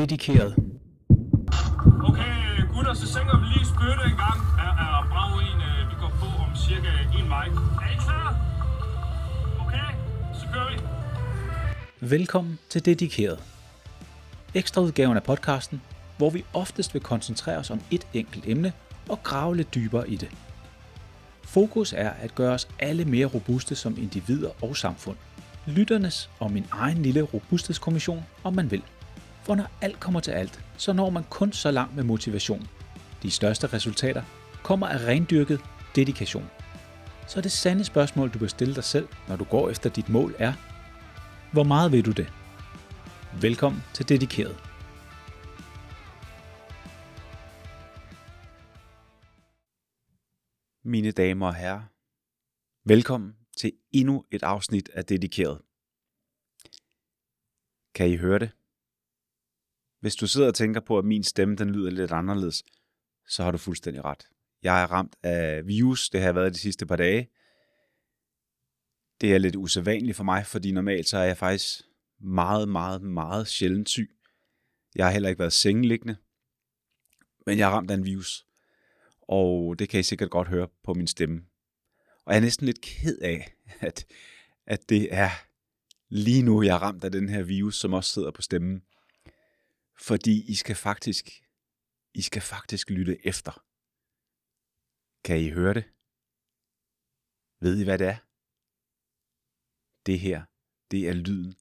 dedikeret. Okay, gutter, så sænker vi lige spytte en gang. Er, er brav en, øh, vi går på om cirka en vej. Er I klar? Okay, så kører vi. Velkommen til Dedikeret. Ekstraudgaven af podcasten, hvor vi oftest vil koncentrere os om et enkelt emne og grave lidt dybere i det. Fokus er at gøre os alle mere robuste som individer og samfund. Lytternes og min egen lille robusthedskommission, om man vil. For når alt kommer til alt, så når man kun så langt med motivation. De største resultater kommer af rendyrket dedikation. Så det sande spørgsmål, du bør stille dig selv, når du går efter dit mål, er, hvor meget vil du det? Velkommen til Dedikeret. Mine damer og herrer, velkommen til endnu et afsnit af Dedikeret. Kan I høre det? Hvis du sidder og tænker på, at min stemme den lyder lidt anderledes, så har du fuldstændig ret. Jeg er ramt af virus, det har jeg været de sidste par dage. Det er lidt usædvanligt for mig, fordi normalt så er jeg faktisk meget, meget, meget sjældent syg. Jeg har heller ikke været sengeliggende, men jeg er ramt af en virus. Og det kan I sikkert godt høre på min stemme. Og jeg er næsten lidt ked af, at, at det er lige nu, jeg er ramt af den her virus, som også sidder på stemmen. Fordi I skal faktisk, I skal faktisk lytte efter. Kan I høre det? Ved I, hvad det er? Det her, det er lyden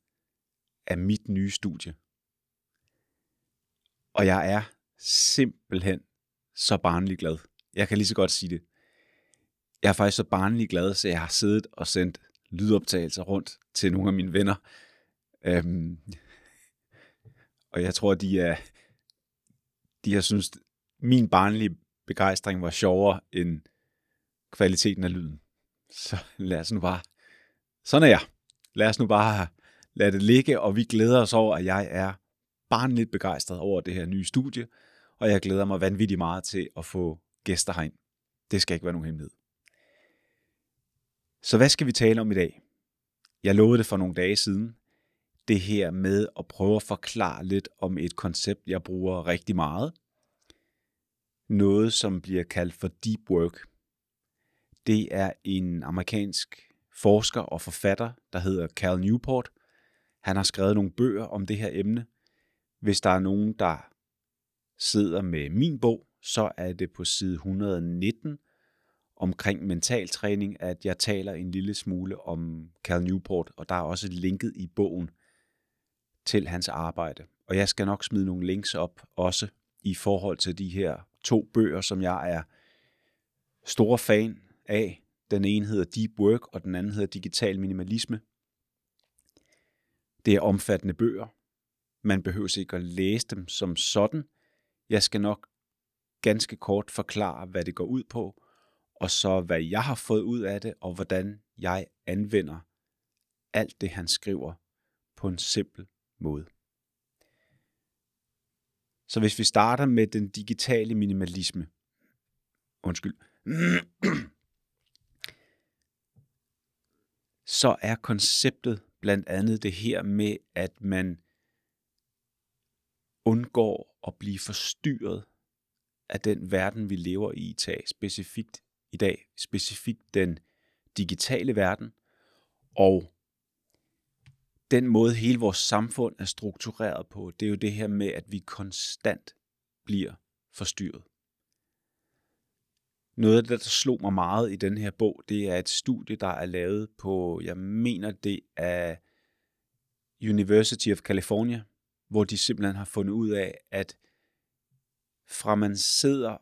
af mit nye studie. Og jeg er simpelthen så barnlig glad. Jeg kan lige så godt sige det. Jeg er faktisk så barnlig glad, så jeg har siddet og sendt lydoptagelser rundt til nogle af mine venner. Øhm, og jeg tror, de er, de har synes, min barnlige begejstring var sjovere end kvaliteten af lyden. Så lad os nu bare, sådan er jeg. Lad os nu bare lade det ligge, og vi glæder os over, at jeg er barnligt begejstret over det her nye studie, og jeg glæder mig vanvittigt meget til at få gæster herind. Det skal ikke være nogen hemmelighed. Så hvad skal vi tale om i dag? Jeg lovede det for nogle dage siden. Det her med at prøve at forklare lidt om et koncept, jeg bruger rigtig meget. Noget, som bliver kaldt for deep work. Det er en amerikansk forsker og forfatter, der hedder Cal Newport. Han har skrevet nogle bøger om det her emne. Hvis der er nogen, der sidder med min bog, så er det på side 119 omkring mental træning, at jeg taler en lille smule om Cal Newport, og der er også linket i bogen til hans arbejde. Og jeg skal nok smide nogle links op også i forhold til de her to bøger, som jeg er stor fan af. Den ene hedder Deep Work, og den anden hedder Digital Minimalisme. Det er omfattende bøger. Man behøver ikke at læse dem som sådan. Jeg skal nok ganske kort forklare, hvad det går ud på, og så hvad jeg har fået ud af det, og hvordan jeg anvender alt det, han skriver på en simpel måde. Så hvis vi starter med den digitale minimalisme, undskyld, så er konceptet blandt andet det her med, at man undgår at blive forstyrret af den verden, vi lever i i dag, specifikt i dag, specifikt den digitale verden, og den måde hele vores samfund er struktureret på, det er jo det her med, at vi konstant bliver forstyrret. Noget af det, der slog mig meget i den her bog, det er et studie, der er lavet på, jeg mener det er University of California, hvor de simpelthen har fundet ud af, at fra man sidder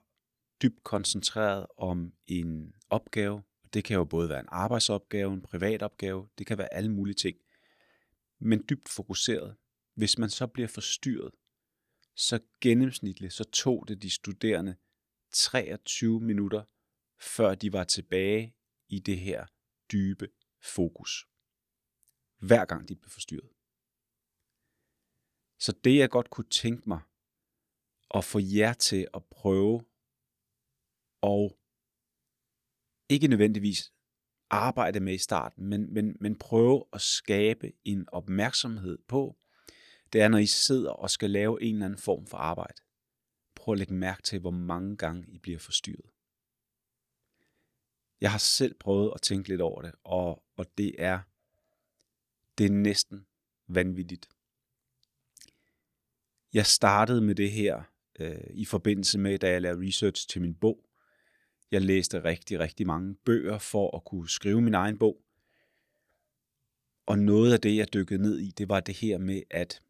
dybt koncentreret om en opgave, det kan jo både være en arbejdsopgave, en privat opgave, det kan være alle mulige ting, men dybt fokuseret. Hvis man så bliver forstyrret, så gennemsnitligt så tog det de studerende 23 minutter, før de var tilbage i det her dybe fokus. Hver gang de blev forstyrret. Så det jeg godt kunne tænke mig at få jer til at prøve og ikke nødvendigvis arbejde med i starten, men, men, men prøve at skabe en opmærksomhed på, det er, når I sidder og skal lave en eller anden form for arbejde. Prøv at lægge mærke til, hvor mange gange I bliver forstyrret. Jeg har selv prøvet at tænke lidt over det, og, og det er det er næsten vanvittigt. Jeg startede med det her øh, i forbindelse med, da jeg lavede research til min bog. Jeg læste rigtig, rigtig mange bøger for at kunne skrive min egen bog. Og noget af det, jeg dykkede ned i, det var det her med, at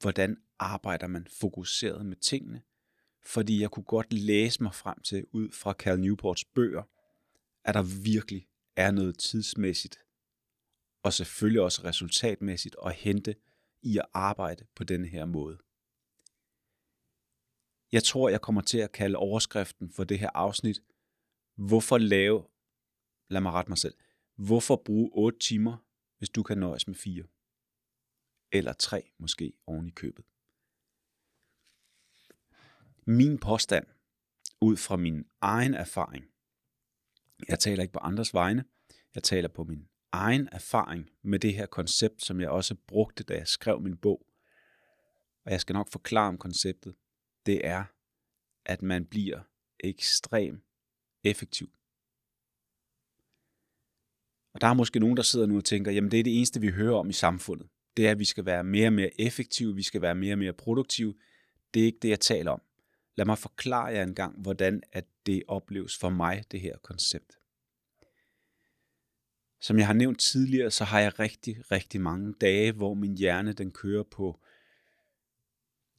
hvordan arbejder man fokuseret med tingene. Fordi jeg kunne godt læse mig frem til, ud fra Cal Newports bøger, at der virkelig er noget tidsmæssigt, og selvfølgelig også resultatmæssigt at hente i at arbejde på denne her måde. Jeg tror, jeg kommer til at kalde overskriften for det her afsnit, hvorfor lave, lad mig rette mig selv, hvorfor bruge 8 timer, hvis du kan nøjes med 4? Eller 3 måske oven i købet. Min påstand, ud fra min egen erfaring, jeg taler ikke på andres vegne, jeg taler på min egen erfaring med det her koncept, som jeg også brugte, da jeg skrev min bog. Og jeg skal nok forklare om konceptet. Det er, at man bliver ekstrem effektiv. Og der er måske nogen, der sidder nu og tænker, jamen det er det eneste, vi hører om i samfundet. Det er, at vi skal være mere og mere effektive, vi skal være mere og mere produktive. Det er ikke det, jeg taler om. Lad mig forklare jer en gang, hvordan at det opleves for mig, det her koncept. Som jeg har nævnt tidligere, så har jeg rigtig, rigtig mange dage, hvor min hjerne den kører på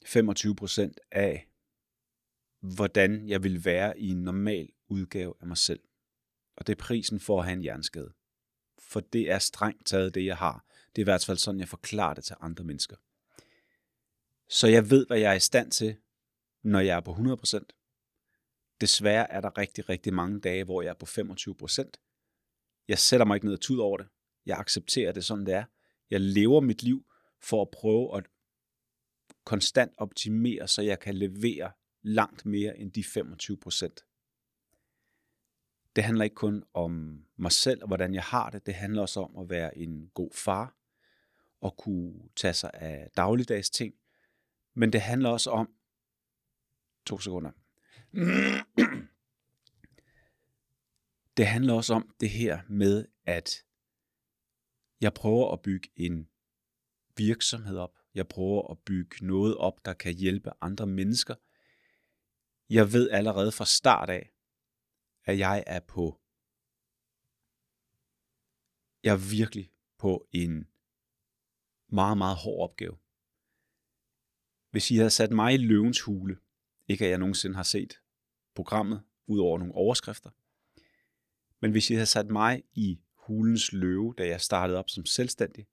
25% af, hvordan jeg vil være i en normal udgave af mig selv. Og det er prisen for at have en hjerneskade. For det er strengt taget det, jeg har. Det er i hvert fald sådan, jeg forklarer det til andre mennesker. Så jeg ved, hvad jeg er i stand til, når jeg er på 100%. Desværre er der rigtig, rigtig mange dage, hvor jeg er på 25%, jeg sætter mig ikke ned og tud over det. Jeg accepterer det, sådan det er. Jeg lever mit liv for at prøve at konstant optimere, så jeg kan levere langt mere end de 25 procent. Det handler ikke kun om mig selv og hvordan jeg har det. Det handler også om at være en god far og kunne tage sig af dagligdags ting. Men det handler også om... To sekunder. det handler også om det her med, at jeg prøver at bygge en virksomhed op. Jeg prøver at bygge noget op, der kan hjælpe andre mennesker. Jeg ved allerede fra start af, at jeg er på jeg er virkelig på en meget, meget hård opgave. Hvis I havde sat mig i løvens hule, ikke at jeg nogensinde har set programmet, ud over nogle overskrifter, men hvis I havde sat mig i hulens løve, da jeg startede op som selvstændig,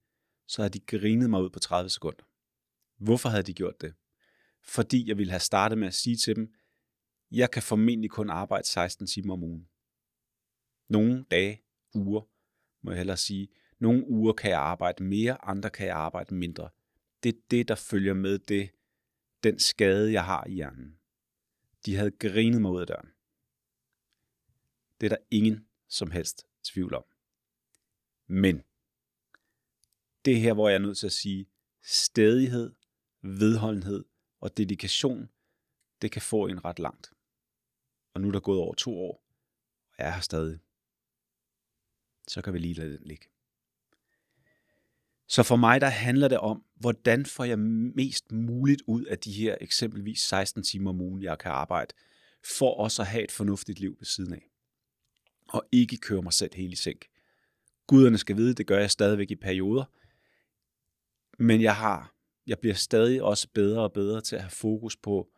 så havde de grinet mig ud på 30 sekunder. Hvorfor havde de gjort det? Fordi jeg ville have startet med at sige til dem, jeg kan formentlig kun arbejde 16 timer om ugen. Nogle dage, uger, må jeg hellere sige, nogle uger kan jeg arbejde mere, andre kan jeg arbejde mindre. Det er det, der følger med det, den skade, jeg har i hjernen. De havde grinet mig ud af døren. Det er der ingen som helst tvivl om. Men det er her, hvor jeg er nødt til at sige, stedighed, vedholdenhed og dedikation, det kan få en ret langt. Og nu er der gået over to år, og jeg er her stadig. Så kan vi lige lade den ligge. Så for mig, der handler det om, hvordan får jeg mest muligt ud af de her eksempelvis 16 timer om ugen, jeg kan arbejde, for også at have et fornuftigt liv ved siden af og ikke køre mig selv helt i sænk. Guderne skal vide, det gør jeg stadigvæk i perioder, men jeg har, jeg bliver stadig også bedre og bedre til at have fokus på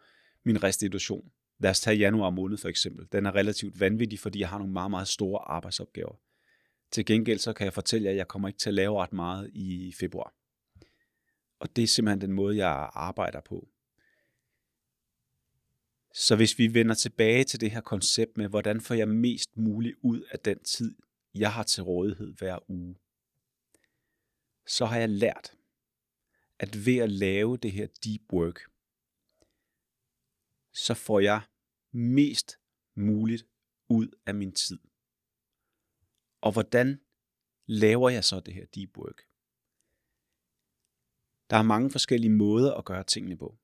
min restitution. Lad os tage januar måned for eksempel. Den er relativt vanvittig, fordi jeg har nogle meget, meget store arbejdsopgaver. Til gengæld så kan jeg fortælle jer, at jeg kommer ikke til at lave ret meget i februar. Og det er simpelthen den måde, jeg arbejder på. Så hvis vi vender tilbage til det her koncept med, hvordan får jeg mest muligt ud af den tid, jeg har til rådighed hver uge, så har jeg lært, at ved at lave det her deep work, så får jeg mest muligt ud af min tid. Og hvordan laver jeg så det her deep work? Der er mange forskellige måder at gøre tingene på.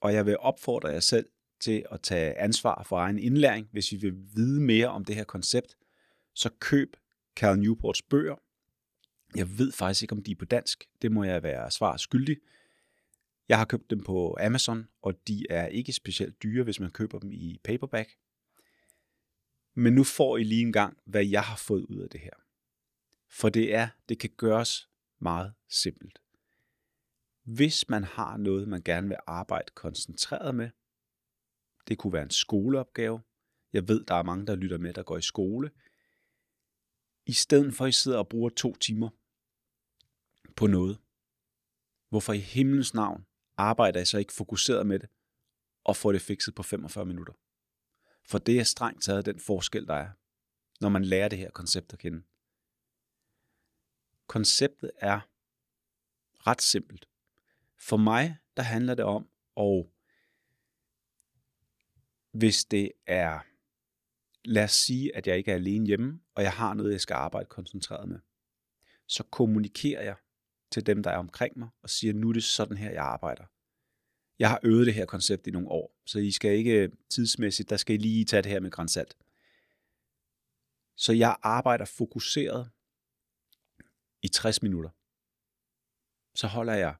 Og jeg vil opfordre jer selv til at tage ansvar for egen indlæring. Hvis I vil vide mere om det her koncept, så køb Cal Newports bøger. Jeg ved faktisk ikke, om de er på dansk. Det må jeg være svar skyldig. Jeg har købt dem på Amazon, og de er ikke specielt dyre, hvis man køber dem i paperback. Men nu får I lige en gang, hvad jeg har fået ud af det her. For det er, det kan gøres meget simpelt. Hvis man har noget, man gerne vil arbejde koncentreret med, det kunne være en skoleopgave. Jeg ved, der er mange, der lytter med, der går i skole. I stedet for, at I sidder og bruger to timer på noget, hvorfor i himlens navn arbejder jeg så ikke fokuseret med det og får det fikset på 45 minutter? For det er strengt taget den forskel, der er, når man lærer det her koncept at kende. Konceptet er ret simpelt. For mig, der handler det om, og hvis det er, lad os sige, at jeg ikke er alene hjemme, og jeg har noget, jeg skal arbejde koncentreret med, så kommunikerer jeg til dem, der er omkring mig, og siger, nu er det sådan her, jeg arbejder. Jeg har øvet det her koncept i nogle år, så I skal ikke øh, tidsmæssigt, der skal I lige tage det her med grænsalt. Så jeg arbejder fokuseret i 60 minutter. Så holder jeg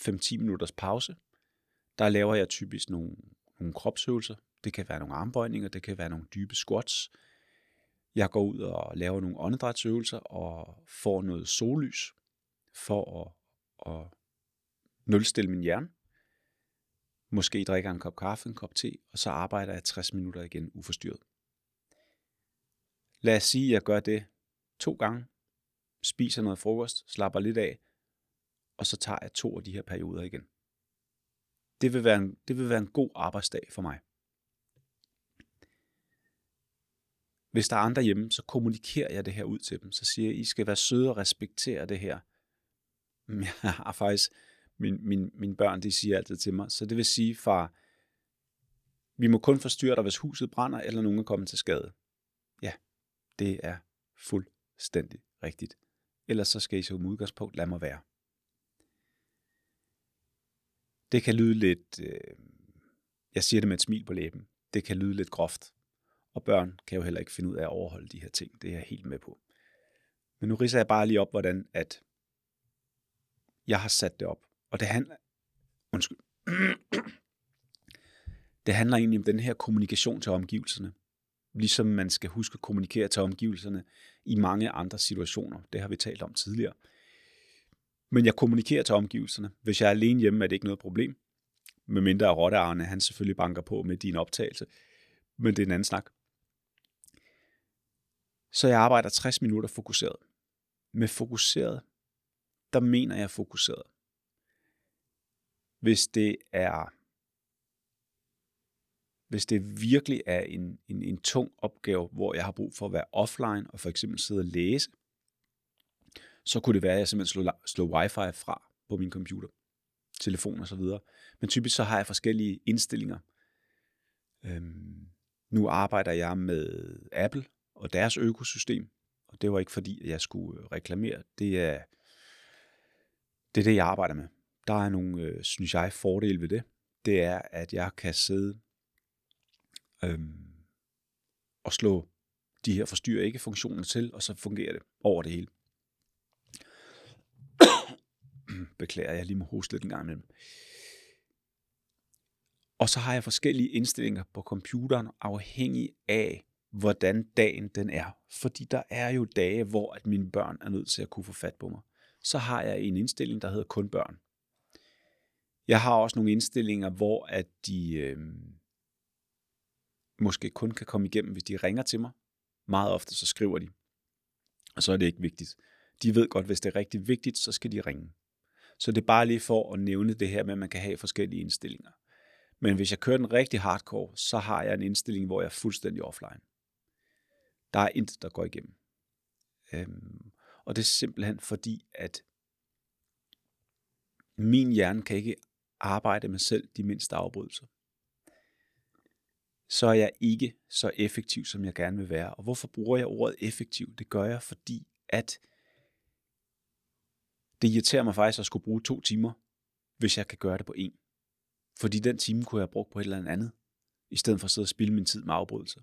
5-10 minutters pause. Der laver jeg typisk nogle, nogle kropsøvelser. Det kan være nogle armbøjninger, det kan være nogle dybe squats. Jeg går ud og laver nogle åndedrætsøvelser og får noget sollys for at, at nulstille min hjerne. Måske drikker en kop kaffe, en kop te, og så arbejder jeg 60 minutter igen uforstyrret. Lad os sige, at jeg gør det to gange, spiser noget frokost, slapper lidt af, og så tager jeg to af de her perioder igen. Det vil være en, det vil være en god arbejdsdag for mig. Hvis der er andre hjemme, så kommunikerer jeg det her ud til dem. Så siger jeg, I skal være søde og respektere det her. Jeg har faktisk, min, min, mine børn, de siger altid til mig. Så det vil sige, far, vi må kun forstyrre dig, hvis huset brænder, eller nogen er kommet til skade. Ja, det er fuldstændig rigtigt. Ellers så skal I som udgangspunkt lade mig være. Det kan lyde lidt, øh, jeg siger det med et smil på læben, det kan lyde lidt groft. Og børn kan jo heller ikke finde ud af at overholde de her ting. Det er jeg helt med på. Men nu riser jeg bare lige op, hvordan at jeg har sat det op. Og det handler... Undskyld. Det handler egentlig om den her kommunikation til omgivelserne. Ligesom man skal huske at kommunikere til omgivelserne i mange andre situationer. Det har vi talt om tidligere. Men jeg kommunikerer til omgivelserne. Hvis jeg er alene hjemme, er det ikke noget problem. Med mindre Rottearne, han selvfølgelig banker på med din optagelse. Men det er en anden snak. Så jeg arbejder 60 minutter fokuseret. Med fokuseret, der mener jeg fokuseret. Hvis det er hvis det virkelig er en, en, en tung opgave, hvor jeg har brug for at være offline og for eksempel sidde og læse, så kunne det være, at jeg simpelthen slår, slår wifi fra på min computer, telefon og så videre. Men typisk så har jeg forskellige indstillinger. Øhm, nu arbejder jeg med Apple og deres økosystem, og det var ikke fordi, at jeg skulle reklamere. Det er det, er det jeg arbejder med. Der er nogle, øh, synes jeg, fordele ved det. Det er, at jeg kan sidde øhm, og slå de her forstyrrer ikke funktioner til, og så fungerer det over det hele. Beklager, jeg lige må hoste lidt en gang imellem. Og så har jeg forskellige indstillinger på computeren, afhængig af, hvordan dagen den er. Fordi der er jo dage, hvor at mine børn er nødt til at kunne få fat på mig. Så har jeg en indstilling, der hedder kun børn. Jeg har også nogle indstillinger, hvor at de øh, måske kun kan komme igennem, hvis de ringer til mig. Meget ofte så skriver de, og så er det ikke vigtigt. De ved godt, hvis det er rigtig vigtigt, så skal de ringe. Så det er bare lige for at nævne det her med, at man kan have forskellige indstillinger. Men hvis jeg kører den rigtig hardcore, så har jeg en indstilling, hvor jeg er fuldstændig offline. Der er intet, der går igennem. Øhm, og det er simpelthen fordi, at min hjerne kan ikke arbejde med selv de mindste afbrydelser. Så er jeg ikke så effektiv, som jeg gerne vil være. Og hvorfor bruger jeg ordet effektiv? Det gør jeg, fordi at det irriterer mig faktisk at skulle bruge to timer hvis jeg kan gøre det på en. Fordi den time kunne jeg have brugt på et eller andet, i stedet for at sidde og spille min tid med afbrydelser.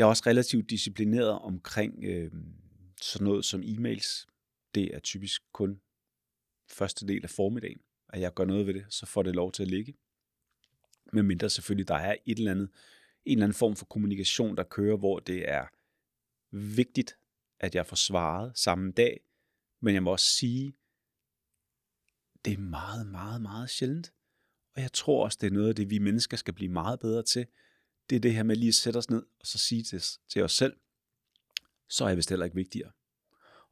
Jeg er også relativt disciplineret omkring øh, sådan noget som e-mails. Det er typisk kun første del af formiddagen, at jeg gør noget ved det, så får det lov til at ligge. Men mindre selvfølgelig, der er et eller andet, en eller anden form for kommunikation, der kører, hvor det er vigtigt, at jeg får svaret samme dag, men jeg må også sige, det er meget, meget, meget sjældent. Og jeg tror også, det er noget af det, vi mennesker skal blive meget bedre til. Det er det her med lige at sætte os ned og så sige til, til os selv, så er jeg vist heller ikke vigtigere.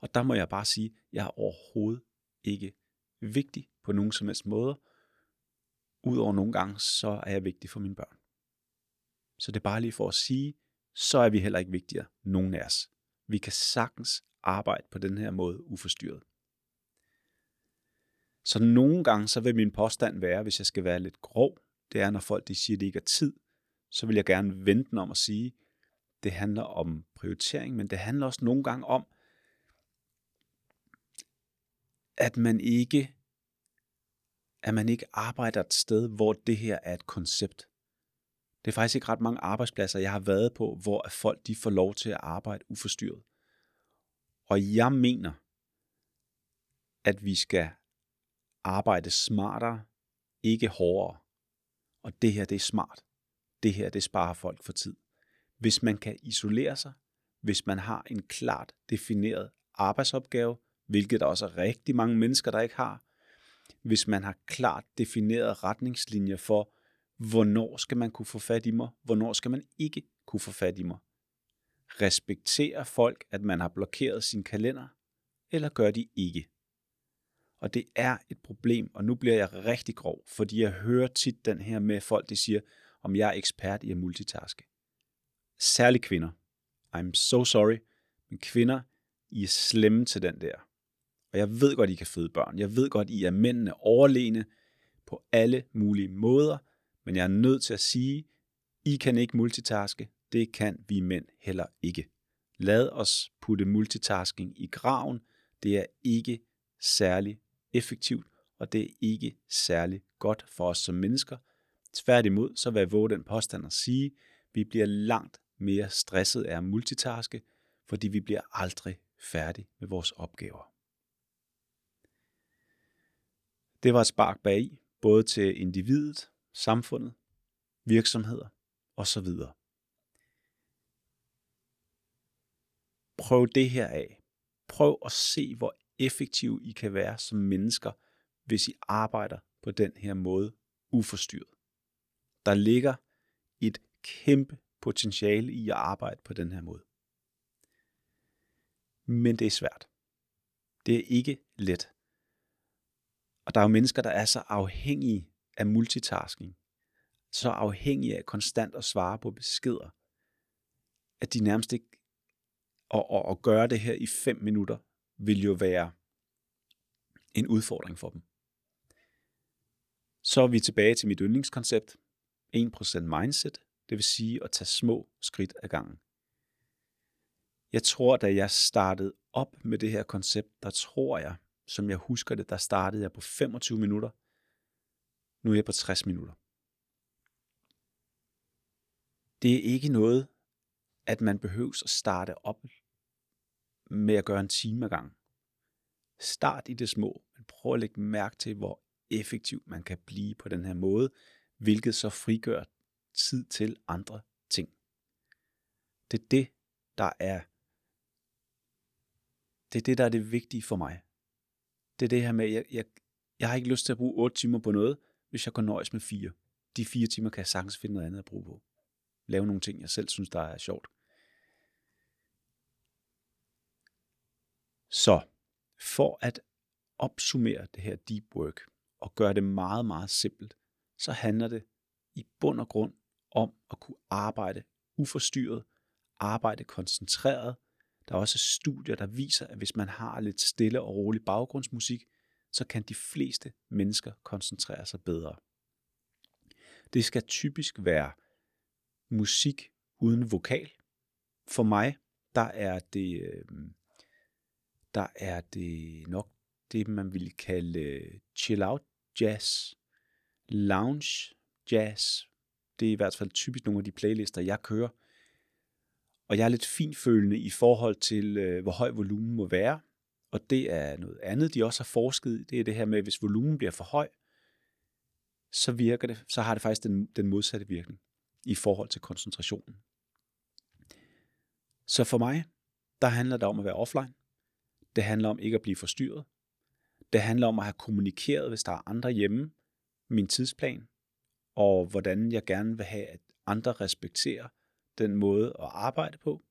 Og der må jeg bare sige, jeg er overhovedet ikke vigtig på nogen som helst måde. Udover nogle gange, så er jeg vigtig for mine børn. Så det er bare lige for at sige, så er vi heller ikke vigtigere, nogen af os. Vi kan sagtens arbejde på den her måde uforstyrret. Så nogle gange, så vil min påstand være, hvis jeg skal være lidt grov, det er, når folk de siger, at det ikke er tid, så vil jeg gerne vente den om at sige, det handler om prioritering, men det handler også nogle gange om, at man ikke at man ikke arbejder et sted, hvor det her er et koncept. Det er faktisk ikke ret mange arbejdspladser, jeg har været på, hvor at folk de får lov til at arbejde uforstyrret. Og jeg mener, at vi skal arbejde smartere, ikke hårdere. Og det her, det er smart. Det her, det sparer folk for tid. Hvis man kan isolere sig, hvis man har en klart defineret arbejdsopgave, hvilket der også er rigtig mange mennesker, der ikke har, hvis man har klart defineret retningslinjer for, hvornår skal man kunne få fat i mig, hvornår skal man ikke kunne få fat i mig. Respekterer folk, at man har blokeret sin kalender, eller gør de ikke? Og det er et problem, og nu bliver jeg rigtig grov, fordi jeg hører tit den her med folk, de siger, om jeg er ekspert i at multitaske. Særligt kvinder. I'm so sorry, men kvinder, I er slemme til den der. Og jeg ved godt, I kan føde børn. Jeg ved godt, I er mændene overlegne på alle mulige måder, men jeg er nødt til at sige, I kan ikke multitaske. Det kan vi mænd heller ikke. Lad os putte multitasking i graven. Det er ikke særlig effektivt, og det er ikke særlig godt for os som mennesker. Tværtimod, så vil jeg våge den påstand at sige, at vi bliver langt mere stresset af at multitaske, fordi vi bliver aldrig færdige med vores opgaver. Det var et spark bag, både til individet, samfundet, virksomheder osv. Prøv det her af. Prøv at se, hvor effektive I kan være som mennesker, hvis I arbejder på den her måde uforstyrret. Der ligger et kæmpe potentiale i at arbejde på den her måde. Men det er svært. Det er ikke let. Og der er jo mennesker, der er så afhængige af multitasking, så afhængige af konstant at svare på beskeder, at de nærmest ikke, og, og, og gøre det her i fem minutter, vil jo være en udfordring for dem. Så er vi tilbage til mit yndlingskoncept, 1% mindset, det vil sige at tage små skridt ad gangen. Jeg tror, da jeg startede op med det her koncept, der tror jeg, som jeg husker det, der startede jeg på 25 minutter. Nu er jeg på 60 minutter. Det er ikke noget, at man behøves at starte op med at gøre en time ad gangen. Start i det små, men prøv at lægge mærke til, hvor effektiv man kan blive på den her måde, hvilket så frigør tid til andre ting. Det er det, der er det er det, der er det vigtige for mig. Det er det her med, at jeg, jeg, jeg har ikke lyst til at bruge 8 timer på noget, hvis jeg kan nøjes med 4. De 4 timer kan jeg sagtens finde noget andet at bruge på. Lave nogle ting, jeg selv synes, der er sjovt. Så for at opsummere det her deep work og gøre det meget, meget simpelt, så handler det i bund og grund om at kunne arbejde uforstyrret, arbejde koncentreret. Der er også studier, der viser, at hvis man har lidt stille og rolig baggrundsmusik, så kan de fleste mennesker koncentrere sig bedre. Det skal typisk være musik uden vokal. For mig, der er det, øh, der er det nok det, man ville kalde øh, chill-out jazz, lounge jazz. Det er i hvert fald typisk nogle af de playlister, jeg kører. Og jeg er lidt finfølende i forhold til, øh, hvor høj volumen må være. Og det er noget andet, de også har forsket i. Det er det her med, at hvis volumen bliver for høj, så virker det, så har det faktisk den, den modsatte virkning i forhold til koncentrationen. Så for mig, der handler det om at være offline. Det handler om ikke at blive forstyrret. Det handler om at have kommunikeret, hvis der er andre hjemme, min tidsplan, og hvordan jeg gerne vil have, at andre respekterer den måde at arbejde på.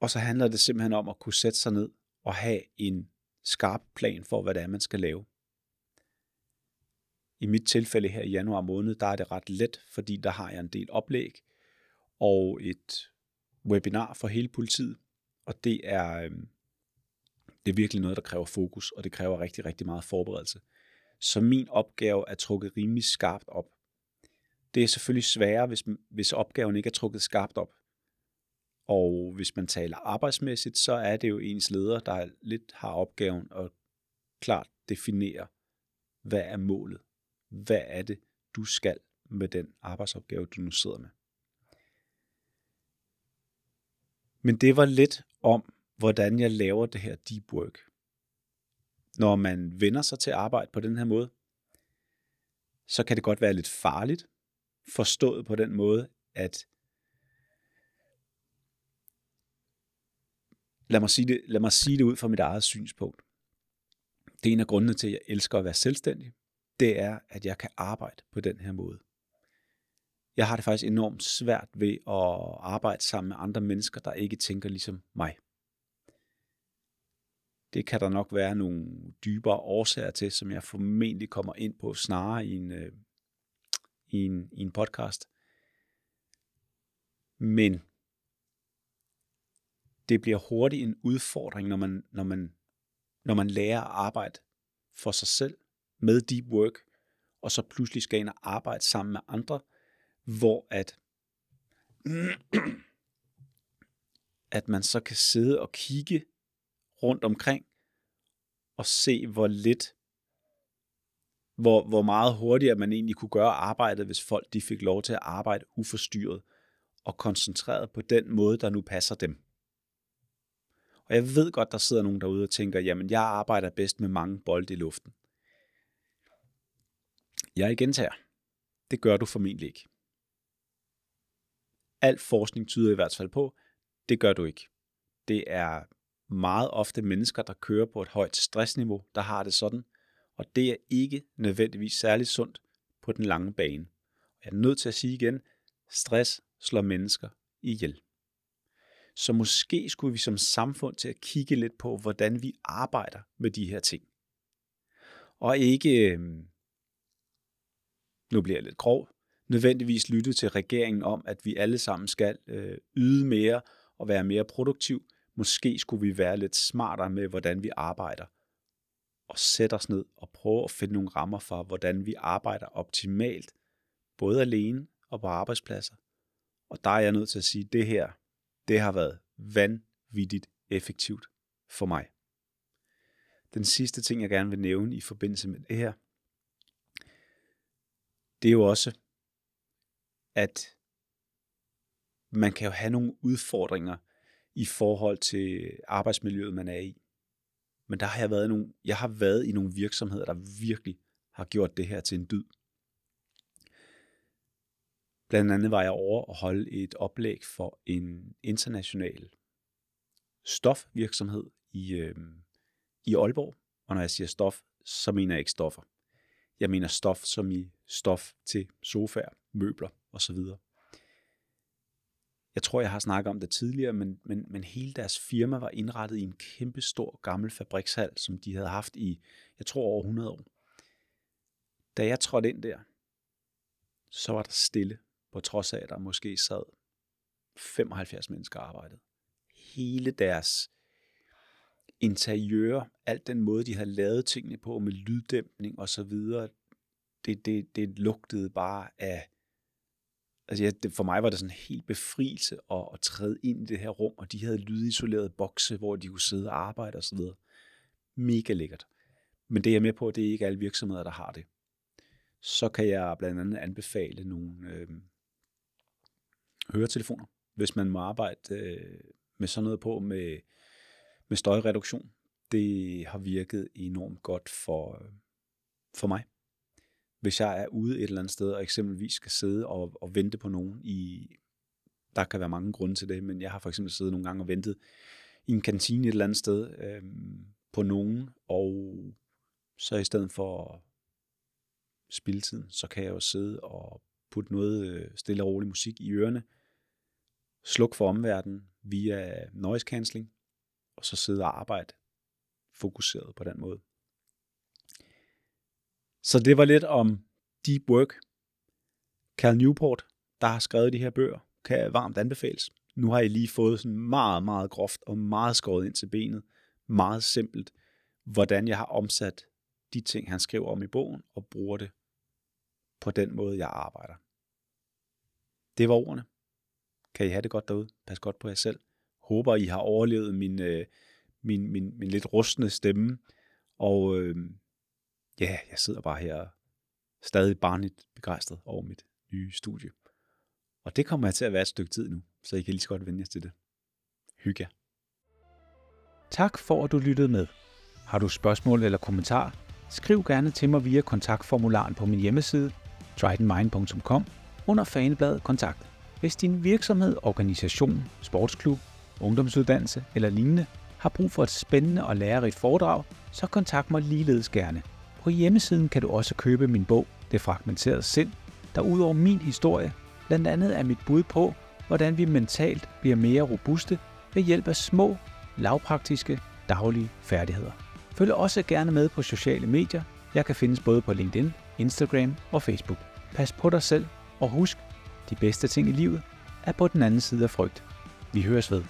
Og så handler det simpelthen om at kunne sætte sig ned og have en skarp plan for, hvad det er, man skal lave. I mit tilfælde her i januar måned, der er det ret let, fordi der har jeg en del oplæg og et webinar for hele politiet. Og det er, øhm, det er virkelig noget, der kræver fokus, og det kræver rigtig, rigtig meget forberedelse. Så min opgave er trukket rimelig skarpt op. Det er selvfølgelig sværere, hvis, hvis opgaven ikke er trukket skarpt op. Og hvis man taler arbejdsmæssigt, så er det jo ens leder, der lidt har opgaven at klart definere, hvad er målet? Hvad er det, du skal med den arbejdsopgave, du nu sidder med? Men det var lidt om, hvordan jeg laver det her deep work. Når man vender sig til at arbejde på den her måde, så kan det godt være lidt farligt, forstået på den måde, at lad mig sige det, lad mig sige det ud fra mit eget synspunkt. Det er en af grundene til, at jeg elsker at være selvstændig. Det er, at jeg kan arbejde på den her måde. Jeg har det faktisk enormt svært ved at arbejde sammen med andre mennesker, der ikke tænker ligesom mig. Det kan der nok være nogle dybere årsager til, som jeg formentlig kommer ind på snarere i en, øh, i en, i en podcast. Men det bliver hurtigt en udfordring, når man, når man, når man lærer at arbejde for sig selv med deep work, og så pludselig skal ind og arbejde sammen med andre, hvor at, at man så kan sidde og kigge rundt omkring og se, hvor lidt, hvor, hvor meget hurtigere man egentlig kunne gøre arbejdet, hvis folk de fik lov til at arbejde uforstyrret og koncentreret på den måde, der nu passer dem. Og jeg ved godt, der sidder nogen derude og tænker, jamen jeg arbejder bedst med mange bolde i luften. Jeg gentager. Det gør du formentlig ikke. Al forskning tyder i hvert fald på, det gør du ikke. Det er meget ofte mennesker, der kører på et højt stressniveau, der har det sådan, og det er ikke nødvendigvis særligt sundt på den lange bane. Jeg er nødt til at sige igen, stress slår mennesker ihjel. Så måske skulle vi som samfund til at kigge lidt på, hvordan vi arbejder med de her ting. Og ikke, øhm, nu bliver jeg lidt grov, nødvendigvis lytte til regeringen om, at vi alle sammen skal øh, yde mere og være mere produktiv. Måske skulle vi være lidt smartere med, hvordan vi arbejder. Og sætte os ned og prøve at finde nogle rammer for, hvordan vi arbejder optimalt, både alene og på arbejdspladser. Og der er jeg nødt til at sige, at det her, det har været vanvittigt effektivt for mig. Den sidste ting, jeg gerne vil nævne i forbindelse med det her, det er jo også, at man kan jo have nogle udfordringer i forhold til arbejdsmiljøet, man er i. Men der har jeg været nogle, jeg har været i nogle virksomheder, der virkelig har gjort det her til en dyd. Blandt andet var jeg over og holde et oplæg for en international stofvirksomhed i, øh, i Aalborg. Og når jeg siger stof, så mener jeg ikke stoffer. Jeg mener stof som i stof til sofaer, møbler osv. Jeg tror, jeg har snakket om det tidligere, men, men, men hele deres firma var indrettet i en kæmpe stor gammel fabrikshal, som de havde haft i, jeg tror, over 100 år. Da jeg trådte ind der, så var der stille, på trods af, at der måske sad 75 mennesker arbejdede. Hele deres interiør, alt den måde, de havde lavet tingene på med lyddæmpning og så videre, det, det, det lugtede bare af, altså ja, det, for mig var det sådan en helt befrielse at, at træde ind i det her rum, og de havde lydisolerede bokse, hvor de kunne sidde og arbejde og så videre. mega lækkert. Men det er med på, det er ikke alle virksomheder, der har det. Så kan jeg blandt andet anbefale nogle øh, høretelefoner, hvis man må arbejde øh, med sådan noget på med, med støjreduktion. Det har virket enormt godt for, øh, for mig. Hvis jeg er ude et eller andet sted, og eksempelvis skal sidde og, og vente på nogen i, der kan være mange grunde til det, men jeg har for eksempel siddet nogle gange og ventet i en kantine et eller andet sted øh, på nogen, og så i stedet for spilletiden, så kan jeg jo sidde og putte noget øh, stille og rolig musik i ørerne, slukke for omverdenen via noise cancelling, og så sidde og arbejde fokuseret på den måde. Så det var lidt om deep work. Cal Newport, der har skrevet de her bøger, kan varmt anbefales. Nu har I lige fået sådan meget, meget groft og meget skåret ind til benet. Meget simpelt, hvordan jeg har omsat de ting, han skriver om i bogen, og bruger det på den måde, jeg arbejder. Det var ordene. Kan I have det godt derude? Pas godt på jer selv. Håber, I har overlevet min, øh, min, min, min lidt rustne stemme. Og øh, ja, jeg sidder bare her stadig barnligt begejstret over mit nye studie. Og det kommer jeg til at være et stykke tid nu, så I kan lige så godt vende jer til det. Hygge jer. Tak for, at du lyttede med. Har du spørgsmål eller kommentar, skriv gerne til mig via kontaktformularen på min hjemmeside, tritonmind.com, under fanebladet kontakt. Hvis din virksomhed, organisation, sportsklub, ungdomsuddannelse eller lignende har brug for et spændende og lærerigt foredrag, så kontakt mig ligeledes gerne. På hjemmesiden kan du også købe min bog, Det fragmenterede sind, der udover min historie, blandt andet er mit bud på, hvordan vi mentalt bliver mere robuste ved hjælp af små, lavpraktiske, daglige færdigheder. Følg også gerne med på sociale medier. Jeg kan findes både på LinkedIn, Instagram og Facebook. Pas på dig selv, og husk, de bedste ting i livet er på den anden side af frygt. Vi høres ved.